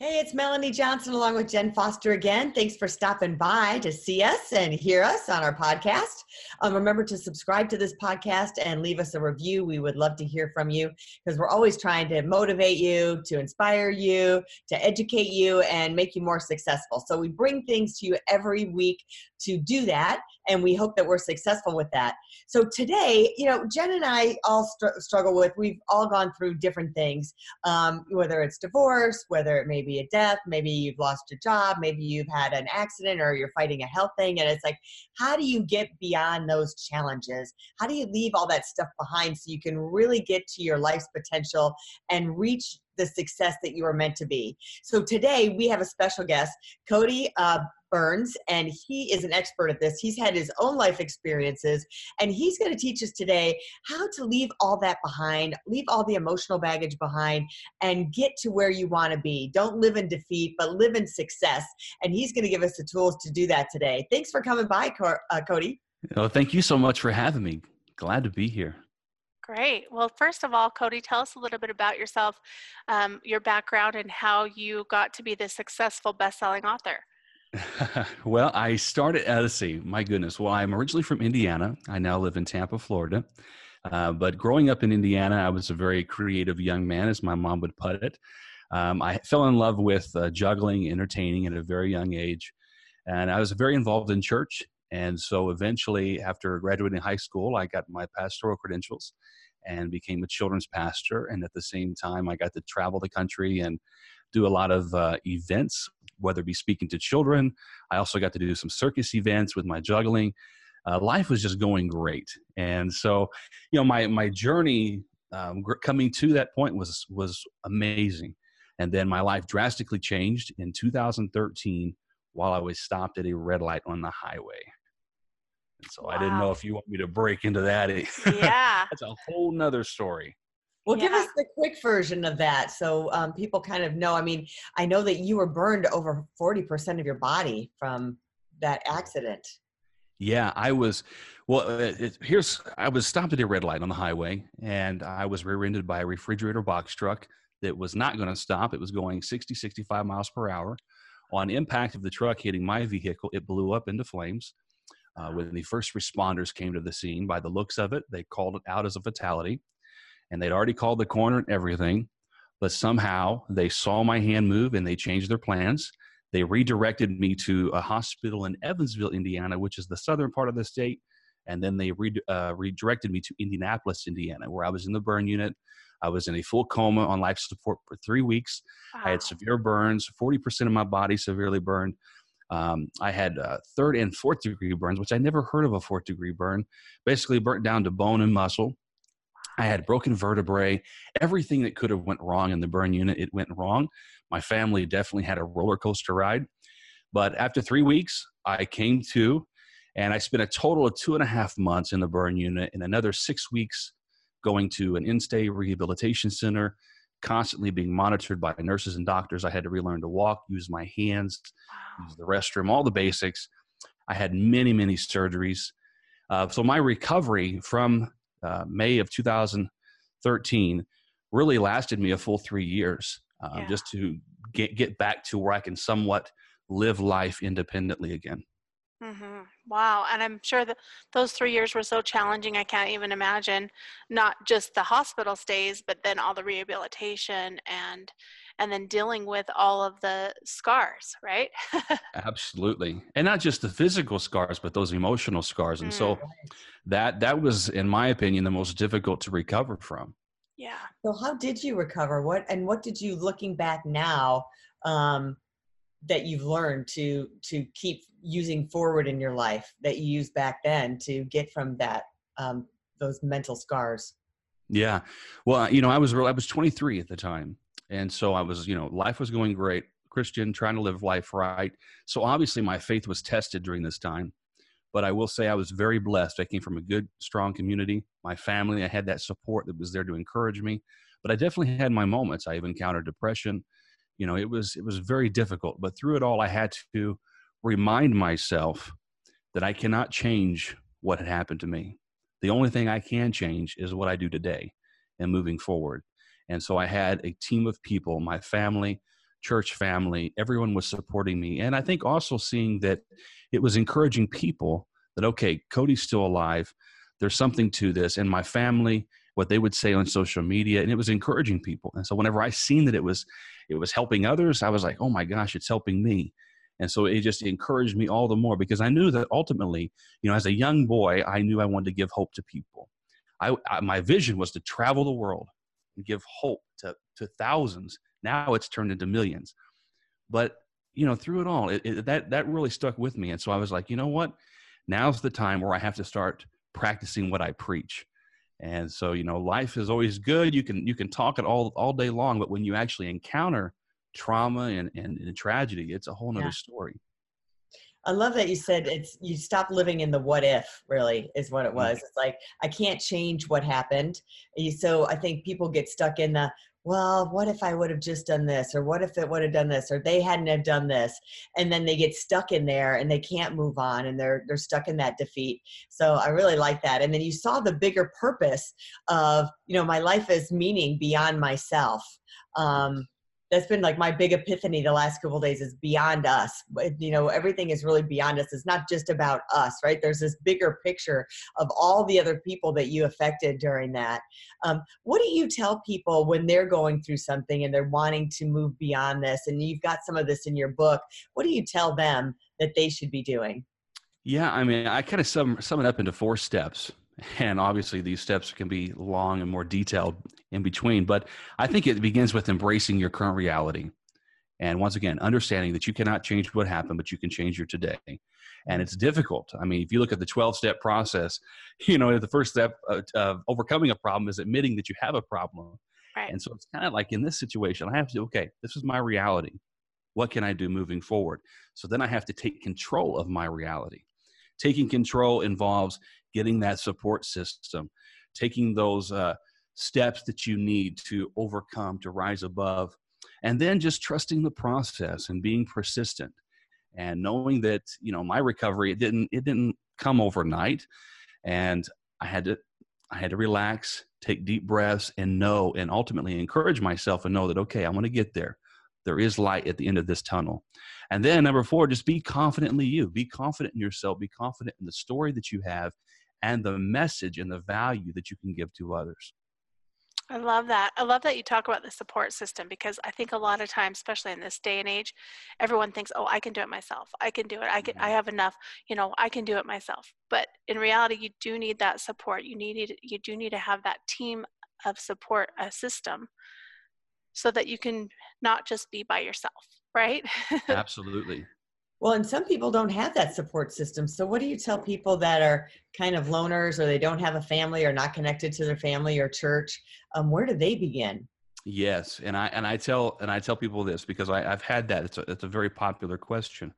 Hey, it's Melanie Johnson along with Jen Foster again. Thanks for stopping by to see us and hear us on our podcast. Um, remember to subscribe to this podcast and leave us a review. We would love to hear from you because we're always trying to motivate you, to inspire you, to educate you, and make you more successful. So we bring things to you every week to do that and we hope that we're successful with that so today you know jen and i all str- struggle with we've all gone through different things um, whether it's divorce whether it may be a death maybe you've lost your job maybe you've had an accident or you're fighting a health thing. And it's like how do you get beyond those challenges? How do you leave all that stuff behind so you can really get to your life's potential and reach the success that you are meant to be. So today we have a special guest, Cody uh, Byrns, and he is an expert at this. He's had his own life experiences, and he's going to teach us today how to leave all that behind, leave all the emotional baggage behind, and get to where you want to be. Don't live in defeat, but live in success. And he's going to give us the tools to do that today. Thanks for coming by, uh, Cody. Oh, thank you so much for having me. Glad to be here. Great. Well, first of all, Cody, tell us a little bit about yourself, um, your background, and how you got to be the successful best-selling author. well, I started, uh, let's see, my goodness. Well, I'm originally from Indiana. I now live in Tampa, Florida. Uh, but growing up in Indiana, I was a very creative young man, as my mom would put it. Um, I fell in love with uh, juggling, entertaining at a very young age. And I was very involved in church and so eventually, after graduating high school, I got my pastoral credentials and became a children's pastor. And at the same time, I got to travel the country and do a lot of uh, events, whether it be speaking to children. I also got to do some circus events with my juggling. Uh, life was just going great, and so you know my my journey um, coming to that point was was amazing. And then my life drastically changed in 2013 while I was stopped at a red light on the highway. And so wow. I didn't know if you want me to break into that. Yeah. That's a whole nother story. Well, yeah. give us the quick version of that so um, people kind of know. I mean, I know that you were burned over 40% of your body from that accident. Yeah, I was. Well, it, it, here's I was stopped at a red light on the highway, and I was rear-ended by a refrigerator box truck that was not going to stop. It was going 60, 65 miles per hour. On impact of the truck hitting my vehicle, it blew up into flames. Uh, when the first responders came to the scene, by the looks of it, they called it out as a fatality. And they'd already called the coroner and everything. But somehow they saw my hand move and they changed their plans. They redirected me to a hospital in Evansville, Indiana, which is the southern part of the state. And then they re- uh, redirected me to Indianapolis, Indiana, where I was in the burn unit. I was in a full coma on life support for three weeks. Wow. I had severe burns, 40% of my body severely burned. Um, I had uh, third and fourth degree burns, which I never heard of a fourth degree burn. Basically, burnt down to bone and muscle. I had broken vertebrae. Everything that could have went wrong in the burn unit, it went wrong. My family definitely had a roller coaster ride. But after three weeks, I came to, and I spent a total of two and a half months in the burn unit, and another six weeks going to an in-stay rehabilitation center, constantly being monitored by nurses and doctors. I had to relearn to walk, use my hands, use the restroom, all the basics. I had many, many surgeries. Uh, so my recovery from uh, May of 2013 really lasted me a full three years uh, yeah. just to get, get back to where I can somewhat live life independently again. Mm-hmm. Wow. And I'm sure that those three years were so challenging. I can't even imagine not just the hospital stays, but then all the rehabilitation and and then dealing with all of the scars, right? Absolutely. And not just the physical scars, but those emotional scars. And mm. so that that was, in my opinion, the most difficult to recover from. Yeah. So how did you recover? What and what did you looking back now um that you've learned to to keep using forward in your life that you used back then to get from that um, those mental scars yeah well you know i was i was 23 at the time and so i was you know life was going great Christian, trying to live life right. So obviously, my faith was tested during this time. But I will say I was very blessed. I came from a good, strong community. My family, I had that support that was there to encourage me. But I definitely had my moments. I have encountered depression. You know, it was it was very difficult. But through it all, I had to remind myself that I cannot change what had happened to me. The only thing I can change is what I do today and moving forward. And so I had a team of people, my family, church family, everyone was supporting me. And I think also seeing that it was encouraging people that, okay, Cody's still alive. There's something to this. And my family, what they would say on social media, and it was encouraging people. And so whenever I seen that it was, it was helping others, I was like, oh my gosh, it's helping me. And so it just encouraged me all the more because I knew that ultimately, you know, as a young boy, I knew I wanted to give hope to people. I, I my vision was to travel the world and give hope to, to thousands. Now it's turned into millions. But, you know, through it all, it, it, that, that really stuck with me. And so I was like, you know what? Now's the time where I have to start practicing what I preach. And so, you know, life is always good. You can, you can talk it all, all day long, but when you actually encounter trauma and, and, and tragedy, it's a whole nother yeah. story. I love that you said it's you stop living in the what if really is what it mm. was. It's like I can't change what happened. So I think people get stuck in the well, what if I would have just done this or what if it would have done this or they hadn't have done this and then they get stuck in there and they can't move on and they're they're stuck in that defeat. So I really like that. And then you saw the bigger purpose of, you know, my life is meaning beyond myself. Um that's been like my big epiphany the last couple days is beyond us you know everything is really beyond us. It's not just about us right? There's this bigger picture of all the other people that you affected during that. Um, what do you tell people when they're going through something and they're wanting to move beyond this? And you've got some of this in your book. What do you tell them that they should be doing? Yeah i mean i kind of sum, sum it up into four steps. And obviously these steps can be long and more detailed in between. But i think it begins with embracing your current reality. And once again understanding that you cannot change what happened but you can change your today. And it's difficult. I mean if you look at the 12 step process you know the first step of, of overcoming a problem is admitting that you have a problem. Right. and so it's kind of like in this situation i have to okay this is my reality. What can i do moving forward? So then i have to take control of my reality. Taking control involves getting that support system, taking those uh, steps that you need to overcome, to rise above, and then just trusting the process and being persistent and knowing that you know my recovery it didn't it didn't come overnight. And i had to i had to relax take deep breaths and know and ultimately encourage myself and know that okay i'm going to get there. There is light at the end of this tunnel. And then number four just be confidently you. Be confident in yourself. Be confident in the story that you have and the message and the value that you can give to others. I love that. I love that you talk about the support system because I think a lot of times, especially in this day and age, everyone thinks, "Oh, I can do it myself. I can do it. I can. I mm-hmm. have enough. You know, I can do it myself." But in reality, you do need that support. You need you do need to have that team of support, a system, so that you can not just be by yourself. Right? Absolutely. Well, and some people don't have that support system. So, what do you tell people that are kind of loners or they don't have a family or not connected to their family or church? Um, where do they begin? Yes, and I and I tell and I tell people this because I, have had that. It's a, it's a very popular question.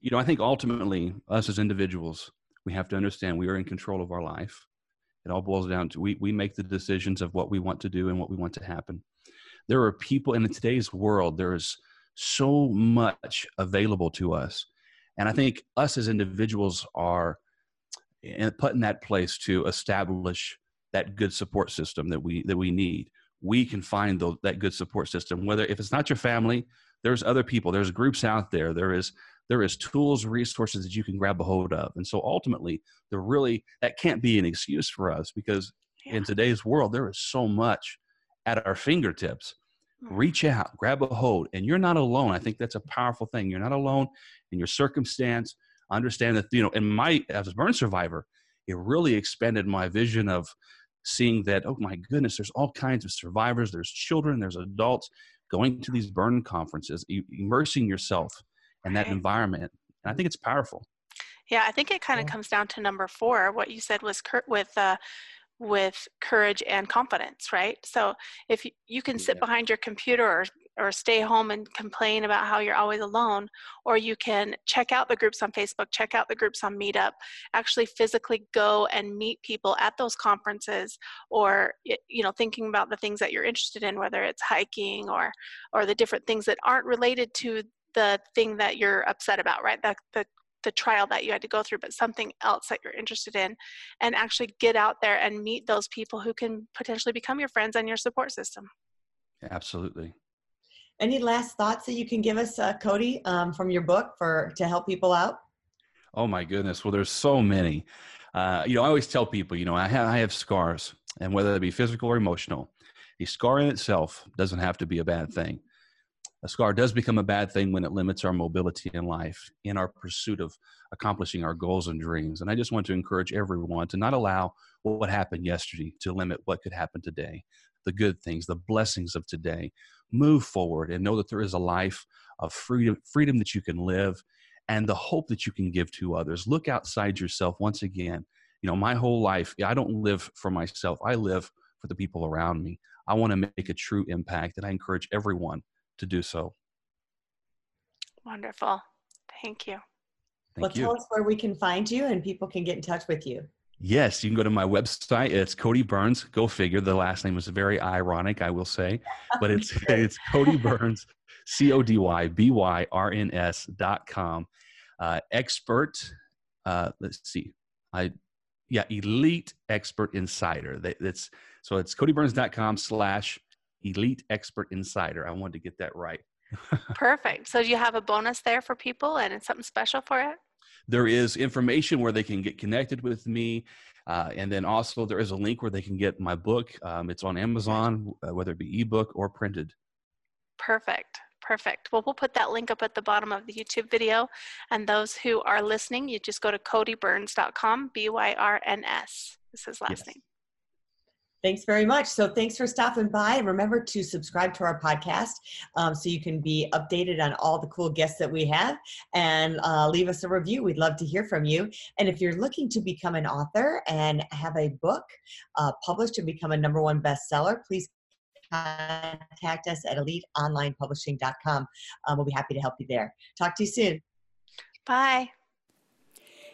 You know, I think ultimately, us as individuals, we have to understand we are in control of our life. It all boils down to we we make the decisions of what we want to do and what we want to happen. There are people in today's world. There is so much available to us. And I think us as individuals are put in that place to establish that good support system that we that we need. We can find that good support system. Whether if it's not your family, there's other people. There's groups out there. There is there is tools, resources that you can grab a hold of. And so ultimately, there really that can't be an excuse for us because yeah. in today's world there is so much at our fingertips reach out, grab a hold, and you're not alone. I think that's a powerful thing. You're not alone in your circumstance. Understand that, you know, in my, as a burn survivor, it really expanded my vision of seeing that, oh my goodness, there's all kinds of survivors, there's children, there's adults going to these burn conferences, immersing yourself in that environment. And I think it's powerful. Yeah, I think it kind of comes down to number four. What you said was Kurt with uh, with courage and confidence, right? So if you, you can sit yeah. behind your computer or or stay home and complain about how you're always alone or you can check out the groups on facebook check out the groups on meetup actually physically go and meet people at those conferences or you know thinking about the things that you're interested in whether it's hiking or or the different things that aren't related to the thing that you're upset about right the, the the trial that you had to go through, but something else that you're interested in, and actually get out there and meet those people who can potentially become your friends and your support system. Absolutely. Any last thoughts that you can give us, uh, Cody, um, from your book for to help people out? Oh my goodness! Well, there's so many. Uh, you know, I always tell people, you know, I have, I have scars, and whether they be physical or emotional, a scar in itself doesn't have to be a bad thing. A scar does become a bad thing when it limits our mobility in life in our pursuit of accomplishing our goals and dreams. And I just want to encourage everyone to not allow what happened yesterday to limit what could happen today the good things, the blessings of today. Move forward and know that there is a life of freedom, freedom that you can live and the hope that you can give to others. Look outside yourself once again. You know, my whole life, I don't live for myself, I live for the people around me. I want to make a true impact, and I encourage everyone to do so. Wonderful. Thank you. Thank well, you. tell us where we can find you and people can get in touch with you. Yes, you can go to my website. It's Cody Byrns. Go figure. The last name is very ironic, I will say, but it's it's Cody Byrns, C O D Y B Y R N S dot com. Uh, expert. Uh, let's see. I yeah, elite expert insider. That, that's so it's codybyrns.com slash elite expert insider. I wanted to get that right. Perfect. So do you have a bonus there for people and it's something special for it? There is information where they can get connected with me. Uh, and then also there is a link where they can get my book. Um, it's on Amazon, uh, whether it be ebook or printed. Perfect. Perfect. Well, we'll put that link up at the bottom of the YouTube video. And those who are listening, you just go to codybyrns.com, B Y R N S. This is his last yes. name. Thanks very much. So, thanks for stopping by. Remember to subscribe to our podcast um, so you can be updated on all the cool guests that we have and uh, leave us a review. We'd love to hear from you. And if you're looking to become an author and have a book uh, published and become a number one bestseller, please contact us at eliteonlinepublishing.com. Um, we'll be happy to help you there. Talk to you soon. Bye.